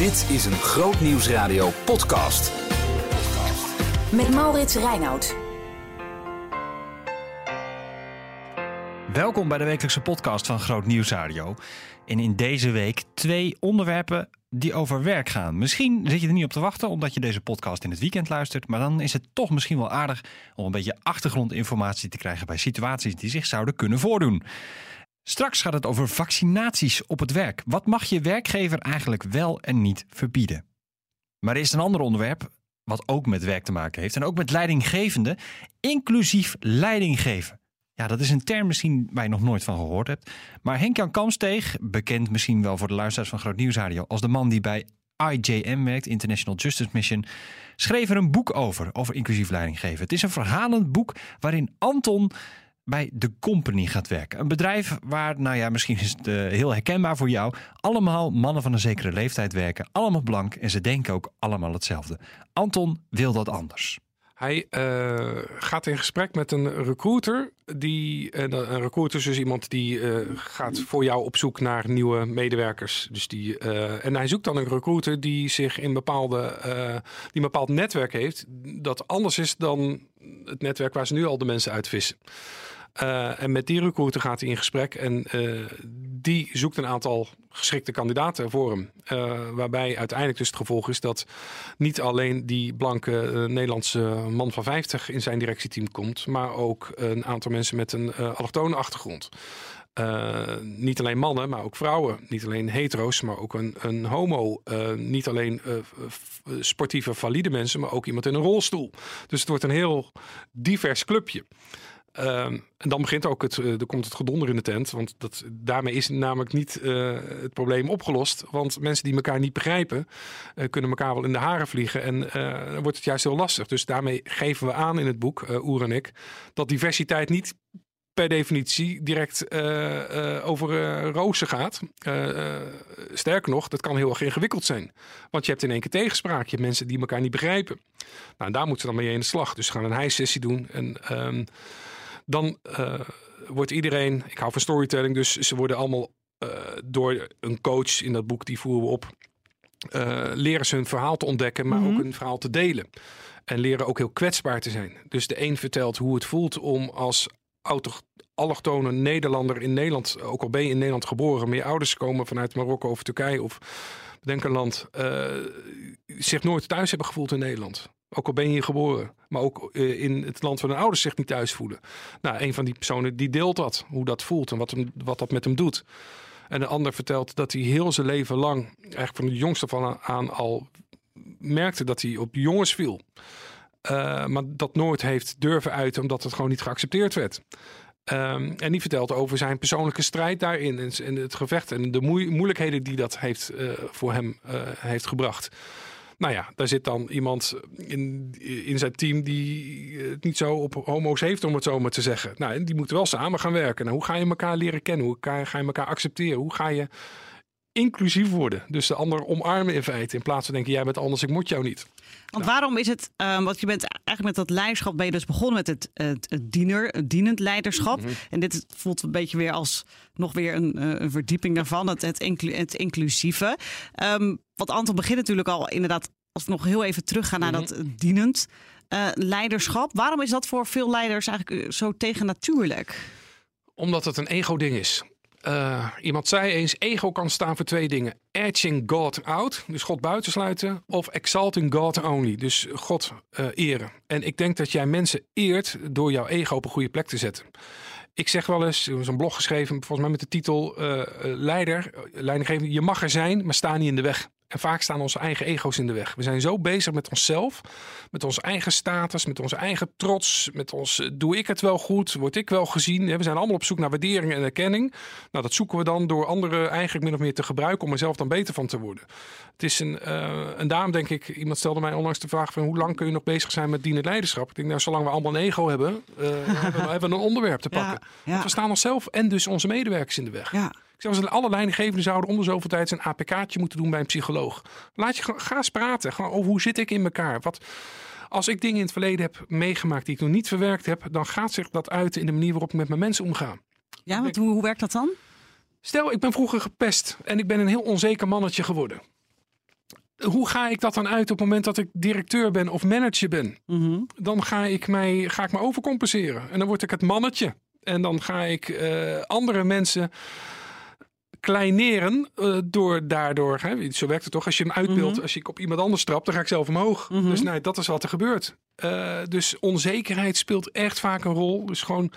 Dit is een Groot Nieuwsradio podcast. Met Maurits Reinoud. Welkom bij de wekelijkse podcast van Groot Nieuwsradio. En in deze week twee onderwerpen die over werk gaan. Misschien zit je er niet op te wachten omdat je deze podcast in het weekend luistert. Maar dan is het toch misschien wel aardig om een beetje achtergrondinformatie te krijgen bij situaties die zich zouden kunnen voordoen. Straks gaat het over vaccinaties op het werk. Wat mag je werkgever eigenlijk wel en niet verbieden? Maar er is een ander onderwerp wat ook met werk te maken heeft en ook met leidinggevende, inclusief leidinggeven. Ja, dat is een term misschien waar je nog nooit van gehoord hebt. Maar Henk-Jan Kamsteeg, bekend misschien wel voor de luisteraars van Groot Nieuwsradio als de man die bij IJM werkt, International Justice Mission, schreef er een boek over, over inclusief leidinggeven. Het is een verhalend boek waarin Anton bij The Company gaat werken. Een bedrijf waar, nou ja, misschien is het uh, heel herkenbaar voor jou, allemaal mannen van een zekere leeftijd werken, allemaal blank en ze denken ook allemaal hetzelfde. Anton wil dat anders. Hij uh, gaat in gesprek met een recruiter. Die, uh, een recruiter is dus iemand die gaat voor jou op zoek naar nieuwe medewerkers. Dus die, en hij zoekt dan een recruiter die zich in bepaalde, die een bepaald netwerk heeft. Dat anders is dan het netwerk waar ze nu al de mensen uitvissen. Uh, en met die recruiter gaat hij in gesprek en uh, die zoekt een aantal geschikte kandidaten voor hem. Uh, waarbij uiteindelijk dus het gevolg is dat niet alleen die blanke Nederlandse man van 50 in zijn directieteam komt, maar ook een aantal mensen met een allochtone achtergrond. niet alleen mannen, maar ook vrouwen. Niet alleen hetero's, maar ook een, een homo. niet alleen sportieve, valide mensen, maar ook iemand in een rolstoel. Dus het wordt een heel divers clubje. Um, en dan begint ook het, uh, er komt het gedonder in de tent. Want dat, daarmee is namelijk niet uh, het probleem opgelost. Want mensen die elkaar niet begrijpen, uh, kunnen elkaar wel in de haren vliegen. En dan wordt het juist heel lastig. Dus daarmee geven we aan in het boek, Oer en ik, dat diversiteit niet per definitie direct over rozen gaat. sterker nog, dat kan heel erg ingewikkeld zijn. Want je hebt in één keer tegenspraak. Je hebt mensen die elkaar niet begrijpen. Nou, daar moeten ze dan mee in de slag. Dus we gaan een hijsessie doen. En... Um, dan uh, wordt iedereen, ik hou van storytelling, dus ze worden allemaal uh, door een coach in dat boek, die voeren we op, uh, leren ze hun verhaal te ontdekken, maar mm -hmm. ook hun verhaal te delen. En leren ook heel kwetsbaar te zijn. Dus de een vertelt hoe het voelt om als allochtone Nederlander in Nederland, ook al ben je in Nederland geboren, maar je ouders komen vanuit Marokko of Turkije of denk een land, zich nooit thuis hebben gevoeld in Nederland. Ook al ben je geboren, maar ook uh, in het land waar hun ouders zich niet thuis voelen. Nou, een van die personen die deelt dat, hoe dat voelt en wat, wat dat met hem doet. En een ander vertelt dat hij heel zijn leven lang, eigenlijk van de jongste van aan al merkte dat hij op jongens viel. Uh, maar dat nooit heeft durven uiten, omdat het gewoon niet geaccepteerd werd. Um, en die vertelt over zijn persoonlijke strijd daarin en, het gevecht en de moeilijkheden die dat heeft, uh, voor hem heeft gebracht. Nou ja, daar zit dan iemand in, in zijn team die het niet zo op homo's heeft, om het zo maar te zeggen. Nou, die moeten wel samen gaan werken. Nou, hoe ga je elkaar leren kennen? Hoe ga je elkaar accepteren? Hoe ga je inclusief worden? Dus de ander omarmen in feite. In plaats van denken, jij bent anders, ik moet jou niet. Want nou. waarom is het, um, want je bent eigenlijk met dat leiderschap, ben je dus begonnen met het, het, het diener, het dienend leiderschap. Mm -hmm. En dit voelt een beetje weer als nog weer een, een verdieping daarvan, het, het, inclu het inclusieve. Um, want Anton begint natuurlijk al inderdaad, als we nog heel even teruggaan naar mm -hmm. dat dienend uh, leiderschap. Waarom is dat voor veel leiders eigenlijk zo tegennatuurlijk? Omdat het een ego-ding is. Uh, iemand zei eens: ego kan staan voor twee dingen: edging God out, dus God buitensluiten, of exalting God only, dus God uh, eren. En ik denk dat jij mensen eert door jouw ego op een goede plek te zetten. Ik zeg wel eens, er is een blog geschreven, volgens mij met de titel uh, Leider, leidinggever, je mag er zijn, maar sta niet in de weg. En vaak staan onze eigen ego's in de weg. We zijn zo bezig met onszelf, met onze eigen status, met onze eigen trots, met ons doe ik het wel goed, word ik wel gezien. We zijn allemaal op zoek naar waardering en erkenning. Nou, dat zoeken we dan door anderen eigenlijk min of meer te gebruiken om er zelf dan beter van te worden. Het is een, uh, en daarom denk ik, iemand stelde mij onlangs de vraag van hoe lang kun je nog bezig zijn met dienend leiderschap? Ik denk, nou, zolang we allemaal een ego hebben, uh, hebben, we, hebben we een onderwerp te pakken. Ja, ja. Want we staan onszelf en dus onze medewerkers in de weg. Ja. Ik zeg, alle leidinggevenden zouden onder zoveel tijd een APK'tje moeten doen bij een psycholoog. Laat je ga eens praten. Gewoon over hoe zit ik in elkaar? Wat, als ik dingen in het verleden heb meegemaakt die ik nog niet verwerkt heb, dan gaat zich dat uit in de manier waarop ik met mijn mensen omga. Ja, want hoe, hoe werkt dat dan? Stel, ik ben vroeger gepest en ik ben een heel onzeker mannetje geworden. hoe ga ik dat dan uit op het moment dat ik directeur ben of manager ben? Mhm. Dan ga ik, mij, ga ik me overcompenseren. En dan word ik het mannetje. En dan ga ik eh, andere mensen kleineren eh, door daardoor. Hè, zo werkt het toch? Als je hem uitbeeldt, Mhm. als ik op iemand anders trap, dan ga ik zelf omhoog. Dus nee, dat is wat er gebeurt. Eh, dus onzekerheid speelt echt vaak een rol. Dus gewoon.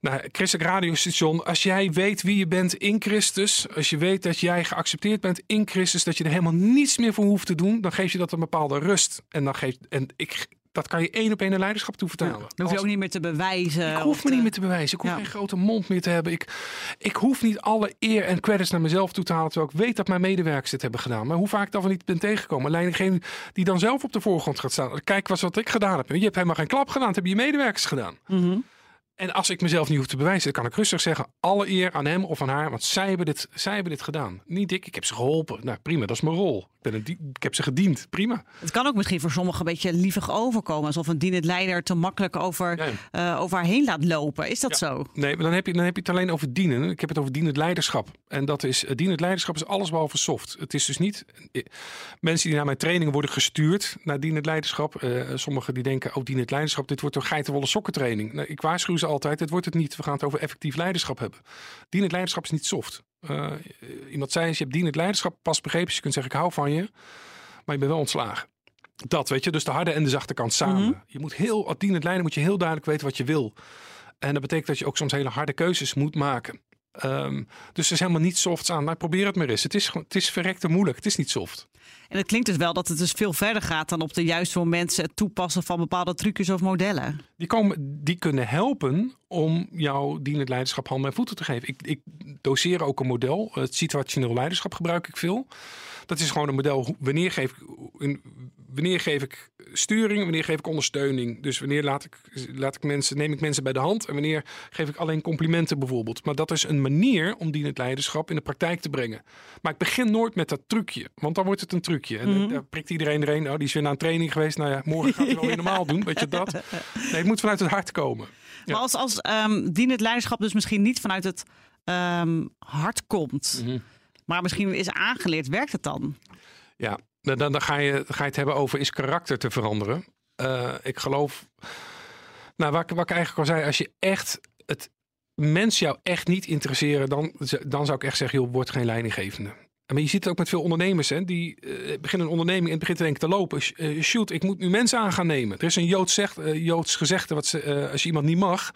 Nou, Christelijk radiostation, als jij weet wie je bent in Christus, als je weet dat jij geaccepteerd bent in Christus, dat je er helemaal niets meer voor hoeft te doen, dan geeft je dat een bepaalde rust. En, dan geeft, en ik, dat kan je één op één naar leiderschap toe vertalen. Dan hoef je ook niet meer te bewijzen. ik hoef me te- niet meer te bewijzen. Ik hoef Ja. geen grote mond meer te hebben. Ik, ik hoef niet alle eer en credits naar mezelf toe te halen. Terwijl ik weet dat mijn medewerkers dit hebben gedaan. Maar hoe vaak ik daarvan niet ben tegengekomen. Alleen degene die dan zelf op de voorgrond gaat staan. Kijk wat, wat ik gedaan heb. Je hebt helemaal geen klap gedaan. Dat hebben je medewerkers gedaan. Mhm. En als ik mezelf niet hoef te bewijzen, dan kan ik rustig zeggen: alle eer aan hem of aan haar, want zij hebben dit, zij hebben dit gedaan. Niet ik, ik heb ze geholpen. Nou prima, dat is mijn rol. Ik, ben een ik heb ze gediend, prima. Het kan ook misschien voor sommigen een beetje lievig overkomen. Alsof een dienend leider te makkelijk over, Ja, eh, over haar heen laat lopen. Is dat zo? Nee, maar dan heb, je, dan heb je het alleen over dienen. Ik heb het over dienend leiderschap. En dat is, eh, dienend leiderschap is alles behalve soft. Het is dus niet... eh, Mensen die naar mijn trainingen worden gestuurd naar dienend leiderschap. sommigen die denken, oh dienend leiderschap, dit wordt een geitenwolle sokkentraining. Nou, ik waarschuw ze altijd, het wordt het niet. We gaan het over effectief leiderschap hebben. Dienend leiderschap is niet soft. Eh, iemand zei eens, je hebt dienend leiderschap pas begrepen. Dus je kunt zeggen, ik hou van je. Maar je bent wel ontslagen. Dat weet je, dus de harde en de zachte kant samen. Je moet heel, als dienend leider moet je heel duidelijk weten wat je wil. En dat betekent dat je ook soms hele harde keuzes moet maken. Ehm, dus er is helemaal niet softs aan. Maar probeer het maar eens. Het is, het is verrekte moeilijk. Het is niet soft. En het klinkt dus wel dat het dus veel verder gaat dan op de juiste momenten het toepassen van bepaalde trucjes of modellen. Die, komen, die kunnen helpen om jouw dienend leiderschap handen en voeten te geven. Ik, ik doseer ook een model. Het situationeel leiderschap gebruik ik veel. Dat is gewoon een model. Wanneer geef ik, wanneer geef ik sturing, wanneer geef ik ondersteuning. Dus wanneer laat ik, laat ik mensen, neem ik mensen bij de hand en wanneer geef ik alleen complimenten bijvoorbeeld. Maar dat is een manier om dienend leiderschap in de praktijk te brengen. Maar ik begin nooit met dat trucje, want dan wordt het een trucje. En Mhm. daar prikt iedereen erin. Oh, die is weer naar een training geweest. Nou ja, morgen gaat hij wel weer normaal doen. Weet je dat? Nee, het moet vanuit het hart komen. Maar als, als ehm dienend leiderschap dus misschien niet vanuit het ehm, hart komt, Mhm. maar misschien is aangeleerd, werkt het dan? Ja, dan, dan, dan ga, je, ga je het hebben over is karakter te veranderen. Eh, ik geloof, nou, wat, ik- wat ik eigenlijk al zei, als je echt het mens jou echt niet interesseren, dan, dan zou ik echt zeggen, joh, word geen leidinggevende. Maar je ziet het ook met veel ondernemers, hè, die eh, beginnen een onderneming en begint te denken te lopen. Eh, shoot, ik moet nu mensen aan gaan nemen. Er is een Joods, zegt, eh, Joods gezegde, wat ze, als je iemand niet mag,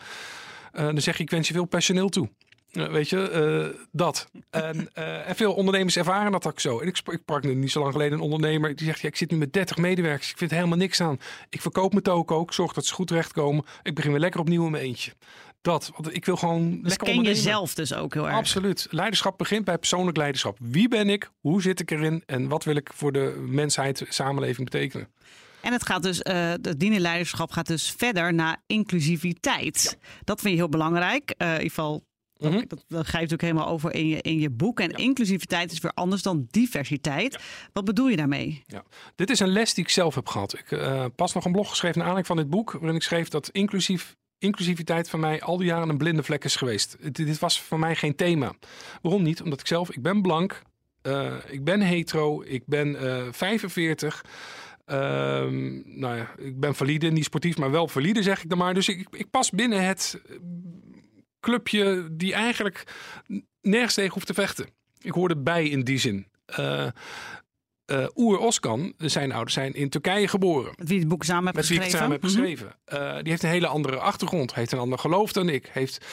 dan zeg je, ik wens je veel personeel toe. Weet je, dat. En, en veel ondernemers ervaren dat ook zo. En ik, sp- ik sprak nu niet zo lang geleden een ondernemer die zegt: ja, Ik zit nu met 30 medewerkers. Ik vind helemaal niks aan. Ik verkoop mijn token ook. Zorg dat ze goed terechtkomen. Ik begin weer lekker opnieuw in mijn eentje. Dat. Want ik wil gewoon. Dus lekker ken ondernemen. jezelf dus ook heel erg. Absoluut. Leiderschap begint bij persoonlijk leiderschap. Wie ben ik? Hoe zit ik erin? En wat wil ik voor de mensheid, samenleving betekenen? En het gaat dus, eh het dienend leiderschap gaat dus verder naar inclusiviteit. Dat vind je heel belangrijk. Eh, in ieder geval, dat, dat, dat ga je natuurlijk helemaal over in je, in je boek. En inclusiviteit is weer anders dan diversiteit. Wat bedoel je daarmee? Ja. Dit is een les die ik zelf heb gehad. Ik eh, pas nog een blog geschreven naar aanleiding van dit boek. Waarin ik schreef dat inclusief, inclusiviteit van mij al die jaren een blinde vlek is geweest. Dit was voor mij geen thema. Waarom niet? Omdat ik zelf, ik ben blank. eh, ik ben hetero. Ik ben eh 45. Ehm, nou ja, ik ben valide, niet sportief, maar wel valide zeg ik dan maar. Dus ik, ik pas binnen het eh, clubje die eigenlijk nergens tegen hoeft te vechten. Ik hoorde bij in die zin. Eh Oer Oskan, zijn ouders, zijn in Turkije geboren. Met wie het boek samen het geschreven? samen heb Mhm. Eh, die heeft een hele andere achtergrond. Heeft een ander geloof dan ik. Heeft,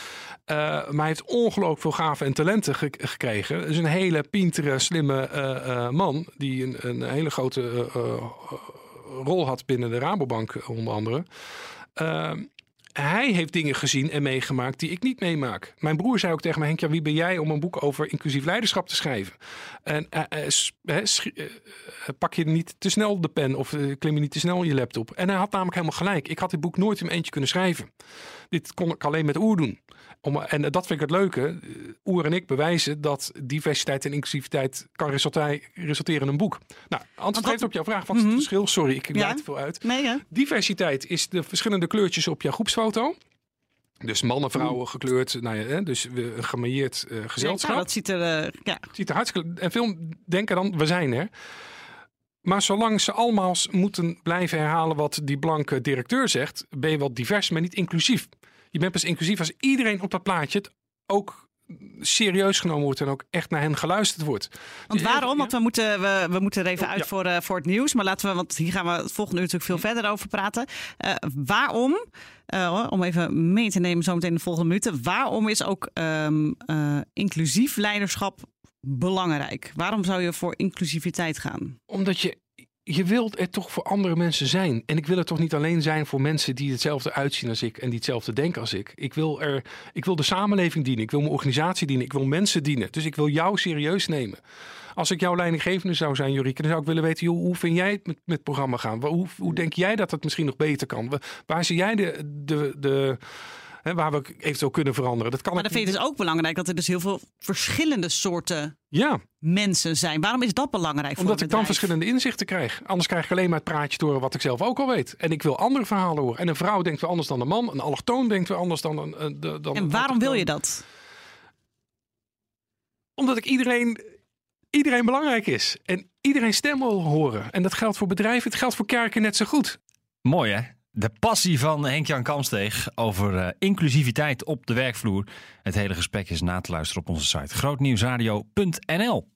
eh, maar hij heeft ongelooflijk veel gaven en talenten ge- gekregen. Is een hele pintere, slimme man. Die een, een hele grote rol had binnen de Rabobank onder andere. Hij heeft dingen gezien en meegemaakt die ik niet meemaak. Mijn broer zei ook tegen me: Henk, ja, wie ben jij om een boek over inclusief leiderschap te schrijven? En eh, eh, eh, pak je niet te snel de pen of klim je niet te snel in je laptop. En hij had namelijk helemaal gelijk. Ik had dit boek nooit in mijn eentje kunnen schrijven. Dit kon ik alleen met Oer doen. Om, en dat vind ik het leuke. Oer en ik bewijzen dat diversiteit en inclusiviteit kan resulteren in een boek. Nou, antwoord op jouw vraag. Wat is het Mhm. verschil? Sorry, ik Ja. laat te veel uit. Nee, hè? Diversiteit is de verschillende kleurtjes op jouw groepsfoto. Dus mannen, vrouwen gekleurd. Nou ja, hè, dus we- een gemailleerd eh, gezelschap. Ja, dat ziet er... eh, ja. Ziet er hartstikke... En veel denken dan, we zijn er. Maar zolang ze allemaal moeten blijven herhalen wat die blanke directeur zegt, ben je wel divers, maar niet inclusief. Je bent pas inclusief als iedereen op dat plaatje het ook serieus genomen wordt en ook echt naar hen geluisterd wordt. Want Dus waarom? Want we moeten, we, we moeten er even Oh, uit ja. voor, eh, voor het nieuws. Maar laten we, want hier gaan we het volgende uur natuurlijk veel verder over praten. Eh, waarom, eh, om even mee te nemen zometeen in de volgende minuten. Waarom is ook ehm, eh, inclusief leiderschap belangrijk? Waarom zou je voor inclusiviteit gaan? Omdat je, je wilt er toch voor andere mensen zijn. En ik wil er toch niet alleen zijn voor mensen die hetzelfde uitzien als ik en die hetzelfde denken als ik. Ik wil, er, ik wil de samenleving dienen. Ik wil mijn organisatie dienen. Ik wil mensen dienen. Dus ik wil jou serieus nemen. Als ik jouw leidinggevende zou zijn, Jurike, dan zou ik willen weten, joh, hoe vind jij het met, met het programma gaan? Hoe, hoe denk jij dat het misschien nog beter kan? Wa- Waar zie jij de, de, de hè, waar we eventueel kunnen veranderen? Dat kan Maar dan vind je dus ook belangrijk dat er dus heel veel verschillende soorten Ja, mensen zijn. Waarom is dat belangrijk voor Omdat een ik dan verschillende inzichten krijg. Anders krijg ik alleen maar het praatje te horen wat ik zelf ook al weet. En ik wil andere verhalen horen. En een vrouw denkt weer anders dan een man. Een allochtoon denkt weer anders dan een. een- de- dan En waarom wil je dat? Omdat ik iedereen, iedereen belangrijk is. En iedereen stem wil horen. En dat geldt voor bedrijven. Het geldt voor kerken net zo goed. Mooi hè? De passie van Henk-Jan Kamsteeg over eh, inclusiviteit op de werkvloer. Het hele gesprek is na te luisteren op onze site grootnieuwsradio.nl.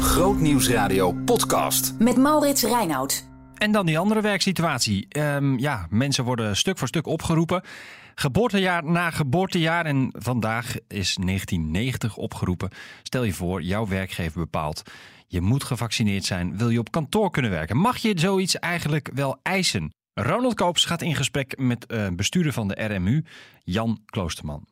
Grootnieuwsradio podcast. Met Maurits Reinoud. En dan die andere werksituatie. Ehm, ja, mensen worden stuk voor stuk opgeroepen. Geboortejaar na geboortejaar. En vandaag is 1990 opgeroepen. Stel je voor, jouw werkgever bepaalt. Je moet gevaccineerd zijn. Wil je op kantoor kunnen werken? Mag je zoiets eigenlijk wel eisen? Ronald Koops gaat in gesprek met eh, bestuurder van de RMU, Jan Kloosterman.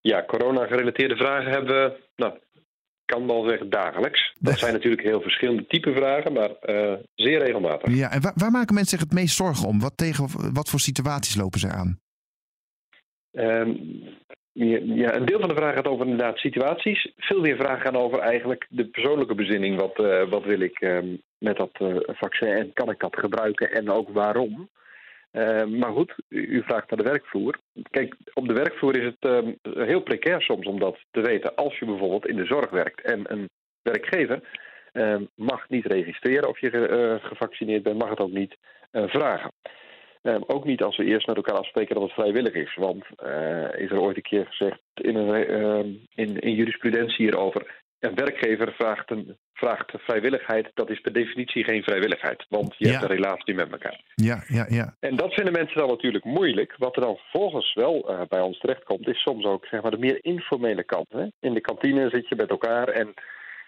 Ja, corona-gerelateerde vragen hebben we, nou, ik kan wel zeggen dagelijks. Dat zijn natuurlijk heel verschillende type vragen, maar eh, zeer regelmatig. Ja, en waar, waar maken mensen zich het meest zorgen om? Wat, tegen, wat voor situaties lopen ze aan? Ehm, ja, een deel van de vragen gaat over inderdaad situaties. Veel meer vragen gaan over eigenlijk de persoonlijke bezinning. Wat, eh, wat wil ik ehm, met dat eh, vaccin en kan ik dat gebruiken en ook waarom? Ehm, maar goed, u, vraagt naar de werkvloer. Kijk, op de werkvloer is het ehm, heel precair soms om dat te weten. Als je bijvoorbeeld in de zorg werkt en een werkgever mag niet registreren of je eh, gevaccineerd bent, mag het ook niet vragen. Ook niet als we eerst met elkaar afspreken dat het vrijwillig is. Want eh, is er ooit een keer gezegd in, een, ehm, in, in jurisprudentie hierover. Een werkgever vraagt, een, vraagt vrijwilligheid. Dat is per definitie geen vrijwilligheid. Want je Ja. hebt een relatie met elkaar. Ja, ja, ja. En dat vinden mensen dan natuurlijk moeilijk. Wat er dan vervolgens wel eh, bij ons terechtkomt, is soms ook zeg maar, de meer informele kant. Hè? In de kantine zit je met elkaar en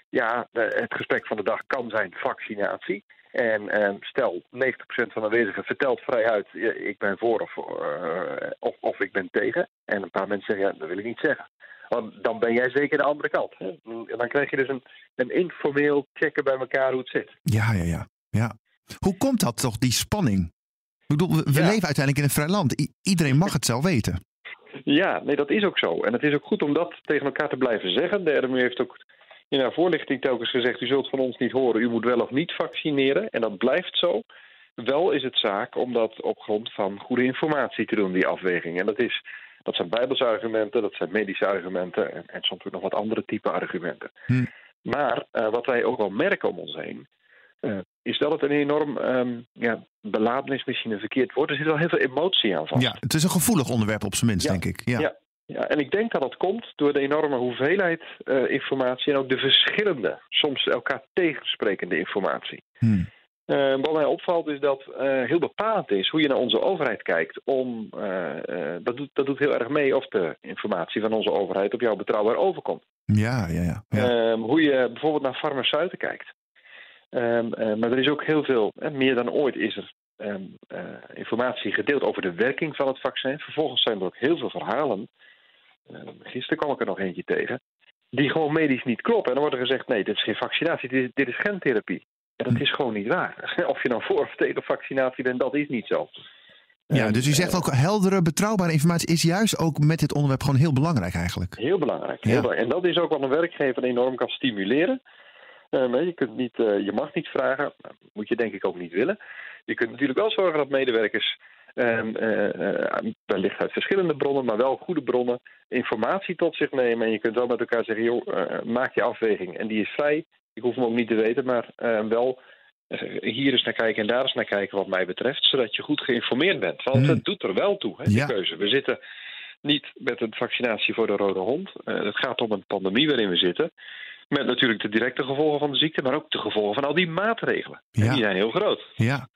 ja, de- het gesprek van de dag kan zijn vaccinatie. En eh, stel, 90% van de aanwezigen vertelt vrij uit, ja, ik ben voor of, eh, of, of ik ben tegen. En een paar mensen zeggen, ja, dat wil ik niet zeggen. Want dan ben jij zeker de andere kant. Hè? En dan krijg je dus een, een informeel checken bij elkaar hoe het zit. Ja, ja, ja. ja. Hoe komt dat toch, die spanning? Ik bedoel, we, we Ja. leven uiteindelijk in een vrij land. I- iedereen mag het zelf weten. Ja, nee, dat is ook zo. En het is ook goed om dat tegen elkaar te blijven zeggen. De RMU heeft ook in haar voorlichting telkens gezegd: u zult van ons niet horen, u moet wel of niet vaccineren. En dat blijft zo. Wel is het zaak om dat op grond van goede informatie te doen, die afweging. En dat, is, dat zijn bijbelse argumenten, dat zijn medische argumenten en, en soms ook nog wat andere type argumenten. Hm. Maar eh, wat wij ook wel merken om ons heen, eh, is dat het een enorm ehm ja, beladen is, misschien een verkeerd woord. Er zit wel heel veel emotie aan vast. Ja, het is een gevoelig onderwerp op zijn minst, Ja. denk ik. Ja. Ja. Ja, en ik denk dat dat komt door de enorme hoeveelheid eh, informatie en ook de verschillende, soms elkaar tegensprekende informatie. Hm. Eh, wat mij opvalt is dat eh, heel bepalend is hoe je naar onze overheid kijkt. Om, dat, doet, dat doet heel erg mee of de informatie van onze overheid op jou betrouwbaar overkomt. Ja, ja, ja. ja. Ehm, hoe je bijvoorbeeld naar farmaceuten kijkt. Ehm, eh, maar er is ook heel veel, meer dan ooit is er ehm, eh, informatie gedeeld over de werking van het vaccin. Vervolgens zijn er ook heel veel verhalen. Ehm, gisteren kwam ik er nog eentje tegen. Die gewoon medisch niet kloppen. En dan wordt er gezegd: nee, dit is geen vaccinatie, dit is, dit is gentherapie. En dat is gewoon niet waar. Of je nou voor of tegen vaccinatie bent, dat is niet zo. ja, En, dus u zegt eh, ook heldere, betrouwbare informatie is juist ook met dit onderwerp gewoon heel belangrijk eigenlijk. Heel belangrijk. Heel Ja. belangrijk. En dat is ook wat een werkgever enorm kan stimuleren. Hè, je, kunt niet, eh, je mag niet vragen, moet je denk ik ook niet willen. Je kunt natuurlijk wel zorgen dat medewerkers, ehm, eh, eh, wellicht uit verschillende bronnen, maar wel goede bronnen, informatie tot zich nemen. En je kunt wel met elkaar zeggen, joh, eh, maak je afweging. En die is vrij. Ik hoef hem ook niet te weten, maar eh, wel hier eens naar kijken en daar eens naar kijken wat mij betreft. Zodat je goed geïnformeerd bent. Want Hmm. het doet er wel toe, hè, die Ja. keuze. We zitten niet met een vaccinatie voor de rode hond. Het gaat om een pandemie waarin we zitten. Met natuurlijk de directe gevolgen van de ziekte, maar ook de gevolgen van al die maatregelen. En die zijn heel groot. Ja.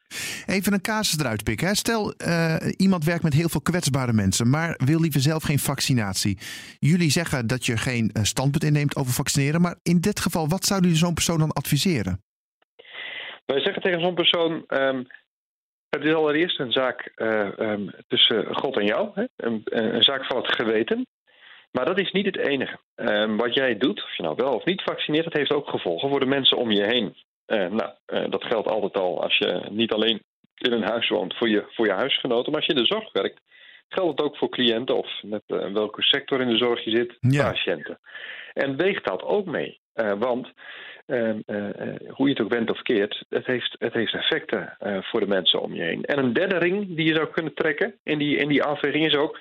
Even een casus eruit pikken. Hè. Stel, eh, iemand werkt met heel veel kwetsbare mensen, maar wil liever zelf geen vaccinatie. Jullie zeggen dat je geen eh, standpunt inneemt over vaccineren, maar in dit geval, wat zouden jullie zo'n persoon dan adviseren? Wij zeggen tegen zo'n persoon: ehm, het is allereerst een zaak eh, ehm, tussen God en jou, hè? Een, een zaak van het geweten. Maar dat is niet het enige. Ehm, wat jij doet, of je nou wel of niet vaccineert, dat heeft ook gevolgen voor de mensen om je heen. Eh, nou, eh, dat geldt altijd al als je niet alleen in een huis woont voor je, voor je huisgenoten, maar als je in de zorg werkt, geldt het ook voor cliënten of net eh, welke sector in de zorg je zit, Ja. patiënten. En weegt dat ook mee. Want Ehm, eh, eh, hoe je het ook bent of keert, het heeft, het heeft effecten voor de mensen om je heen. En een derde ring die je zou kunnen trekken in die, in die afweging is ook...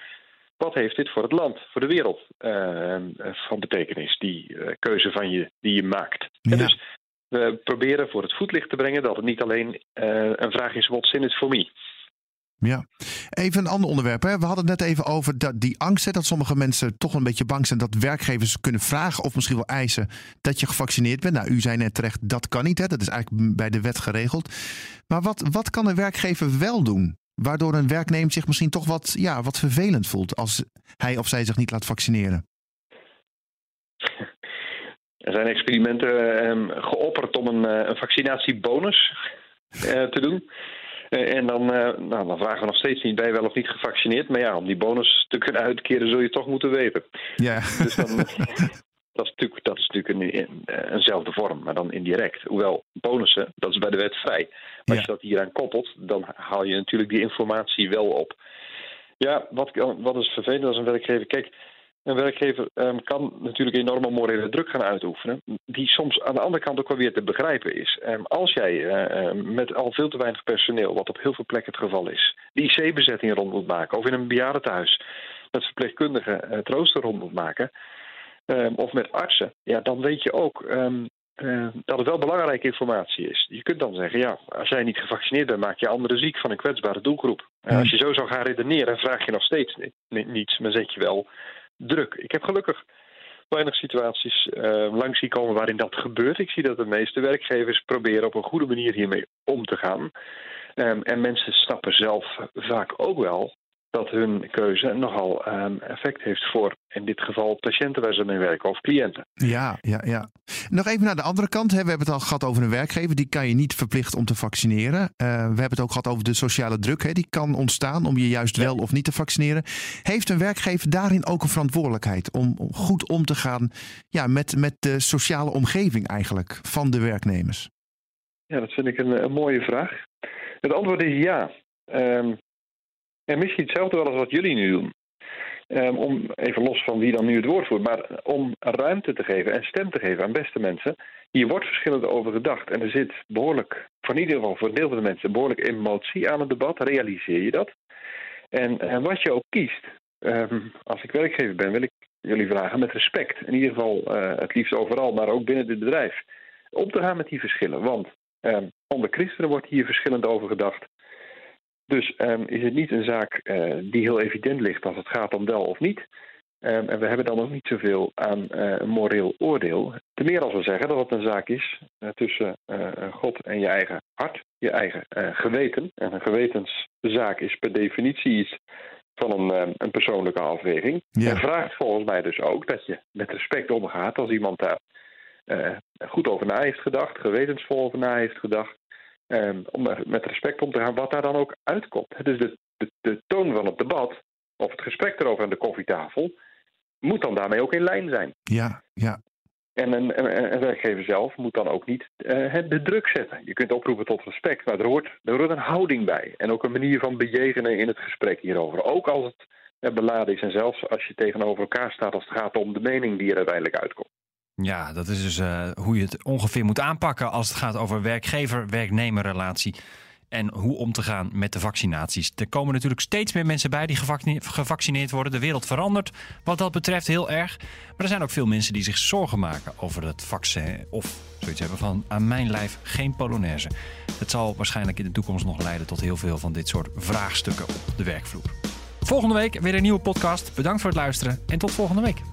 wat heeft dit voor het land, voor de wereld eh, eh, van betekenis, die eh, keuze van je, die je maakt. Ja. En dus we proberen voor het voetlicht te brengen dat het niet alleen eh, een vraag is what's in it for me. Ja. Even een ander onderwerp. Hè. We hadden het net even over dat, die angst. Hè, dat sommige mensen toch een beetje bang zijn dat werkgevers kunnen vragen of misschien wel eisen dat je gevaccineerd bent. Nou, u zei net terecht, dat kan niet. Hè. Dat is eigenlijk bij de wet geregeld. Maar wat, wat kan een werkgever wel doen? Waardoor een werknemer zich misschien toch wat, ja, wat vervelend voelt als hij of zij zich niet laat vaccineren. Er zijn experimenten ehm, geopperd om een, eh, een vaccinatiebonus eh, te doen. Eh, en dan, nou, dan vragen we nog steeds niet, ben je wel of niet gevaccineerd? Maar ja, om die bonus te kunnen uitkeren zul je toch moeten weten. Ja, Dus dan, dat is natuurlijk, dat is natuurlijk een, een, eenzelfde vorm, maar dan indirect. Hoewel bonussen, dat is bij de wet vrij. Maar als Ja. je dat hier aan koppelt, dan haal je natuurlijk die informatie wel op. Ja, wat, wat is vervelend als een werkgever? Kijk, een werkgever ehm, kan natuurlijk enorme morele druk gaan uitoefenen, die soms aan de andere kant ook wel weer te begrijpen is. Ehm, als jij eh, eh, met al veel te weinig personeel, wat op heel veel plekken het geval is, die IC-bezetting rond moet maken, of in een bejaardentehuis met verpleegkundigen het rooster rond moet maken, ehm, of met artsen, ja, dan weet je ook ehm, eh, dat het wel belangrijke informatie is. Je kunt dan zeggen, ja, als jij niet gevaccineerd bent, maak je anderen ziek van een kwetsbare doelgroep. En als je zo zou gaan redeneren, vraag je nog steeds ni- ni- niets, maar zet je wel druk. Ik heb gelukkig weinig situaties eh, langs zien komen waarin dat gebeurt. Ik zie dat de meeste werkgevers proberen op een goede manier hiermee om te gaan. Ehm, en mensen snappen zelf vaak ook wel dat hun keuze nogal ehm, effect heeft voor, in dit geval, patiënten waar ze mee werken of cliënten. ja, ja, ja. Nog even naar de andere kant. Hè. We hebben het al gehad over een werkgever. Die kan je niet verplichten om te vaccineren. Eh, we hebben het ook gehad over de sociale druk. Hè. Die kan ontstaan om je juist wel of niet te vaccineren. Heeft een werkgever daarin ook een verantwoordelijkheid om goed om te gaan ja, met, met de sociale omgeving eigenlijk van de werknemers? Ja, dat vind ik een, een mooie vraag. Het antwoord is ja. Ehm, en misschien hetzelfde wel als wat jullie nu doen. Ehm, om, even los van wie dan nu het woord voert, maar om ruimte te geven en stem te geven aan beste mensen. Hier wordt verschillend over gedacht. En er zit behoorlijk, voor in ieder geval voor een deel van de mensen, behoorlijk emotie aan het debat. Realiseer je dat? En, en wat je ook kiest, ehm, als ik werkgever ben, wil ik jullie vragen met respect. In ieder geval eh, het liefst overal, maar ook binnen dit bedrijf. Om te gaan met die verschillen. Want Ehm, onder christenen wordt hier verschillend over gedacht. Dus ehm, is het niet een zaak eh, die heel evident ligt als het gaat om wel of niet. Ehm, en we hebben dan ook niet zoveel aan eh, een moreel oordeel. Ten meer als we zeggen dat het een zaak is eh, tussen God en je eigen hart, je eigen geweten. En een gewetenszaak is per definitie iets van een, eh, een persoonlijke afweging. Ja. En vraagt volgens mij dus ook dat je met respect omgaat als iemand daar goed over na heeft gedacht, gewetensvol over na heeft gedacht. Ehm, om er met respect om te gaan, wat daar dan ook uitkomt. Dus de, de, de toon van het debat, of het gesprek erover aan de koffietafel, moet dan daarmee ook in lijn zijn. Ja, ja. En een, een, een werkgever zelf moet dan ook niet eh, de druk zetten. Je kunt oproepen tot respect, maar er hoort, er hoort een houding bij. En ook een manier van bejegenen in het gesprek hierover. Ook als het eh, beladen is en zelfs als je tegenover elkaar staat als het gaat om de mening die er uiteindelijk uitkomt. Ja, dat is dus eh, hoe je het ongeveer moet aanpakken als het gaat over werkgever-werknemer relatie. en hoe om te gaan met de vaccinaties. Er komen natuurlijk steeds meer mensen bij die gevaccineerd worden. De wereld verandert wat dat betreft heel erg. Maar er zijn ook veel mensen die zich zorgen maken over het vaccin of zoiets hebben van aan mijn lijf geen Polonaise. Het zal waarschijnlijk in de toekomst nog leiden tot heel veel van dit soort vraagstukken op de werkvloer. Volgende week weer een nieuwe podcast. Bedankt voor het luisteren en tot volgende week.